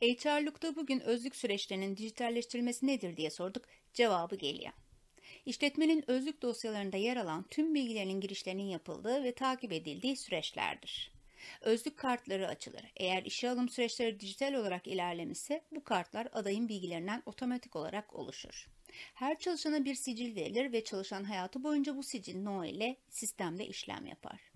HR'lukta bugün özlük süreçlerinin dijitalleştirilmesi nedir diye sorduk. Cevabı geliyor. İşletmenin özlük dosyalarında yer alan tüm bilgilerin girişlerinin yapıldığı ve takip edildiği süreçlerdir. Özlük kartları açılır. Eğer işe alım süreçleri dijital olarak ilerlemişse bu kartlar adayın bilgilerinden otomatik olarak oluşur. Her çalışana bir sicil verilir ve çalışan hayatı boyunca bu sicil no ile sistemde işlem yapar.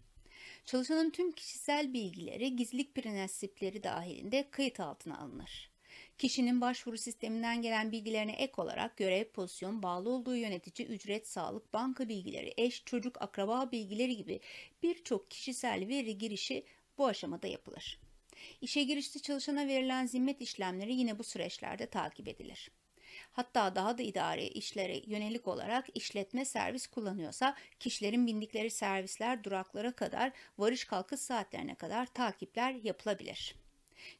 Çalışanın tüm kişisel bilgileri gizlilik prensipleri dahilinde kayıt altına alınır. Kişinin başvuru sisteminden gelen bilgilerine ek olarak görev, pozisyon, bağlı olduğu yönetici, ücret, sağlık, banka bilgileri, eş, çocuk, akraba bilgileri gibi birçok kişisel veri girişi bu aşamada yapılır. İşe girişte çalışana verilen zimmet işlemleri yine bu süreçlerde takip edilir. Hatta daha da idari işlere yönelik olarak işletme servis kullanıyorsa kişilerin bindikleri servisler duraklara kadar varış kalkış saatlerine kadar takipler yapılabilir.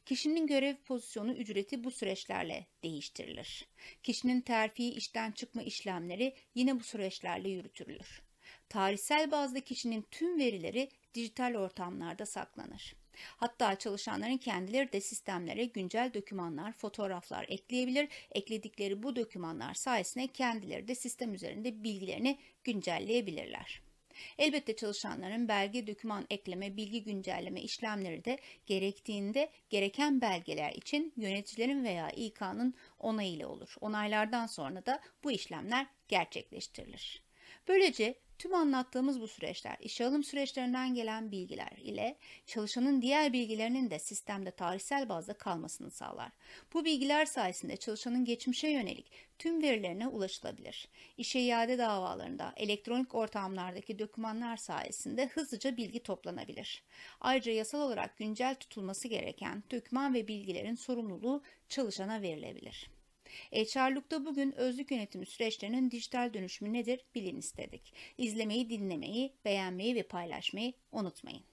Kişinin görev pozisyonu ücreti bu süreçlerle değiştirilir. Kişinin terfi işten çıkma işlemleri yine bu süreçlerle yürütülür. Tarihsel bazda kişinin tüm verileri dijital ortamlarda saklanır. Hatta çalışanların kendileri de sistemlere güncel dokümanlar, fotoğraflar ekleyebilir. Ekledikleri bu dokümanlar sayesinde kendileri de sistem üzerinde bilgilerini güncelleyebilirler. Elbette çalışanların belge, doküman ekleme, bilgi güncelleme işlemleri de gerektiğinde gereken belgeler için yöneticilerin veya İK'nın onayıyla olur. Onaylardan sonra da bu işlemler gerçekleştirilir. Böylece Tüm anlattığımız bu süreçler, işe alım süreçlerinden gelen bilgiler ile çalışanın diğer bilgilerinin de sistemde tarihsel bazda kalmasını sağlar. Bu bilgiler sayesinde çalışanın geçmişe yönelik tüm verilerine ulaşılabilir. İşe iade davalarında elektronik ortamlardaki dokümanlar sayesinde hızlıca bilgi toplanabilir. Ayrıca yasal olarak güncel tutulması gereken doküman ve bilgilerin sorumluluğu çalışana verilebilir. HR'lukta bugün özlük yönetimi süreçlerinin dijital dönüşümü nedir bilin istedik. İzlemeyi, dinlemeyi, beğenmeyi ve paylaşmayı unutmayın.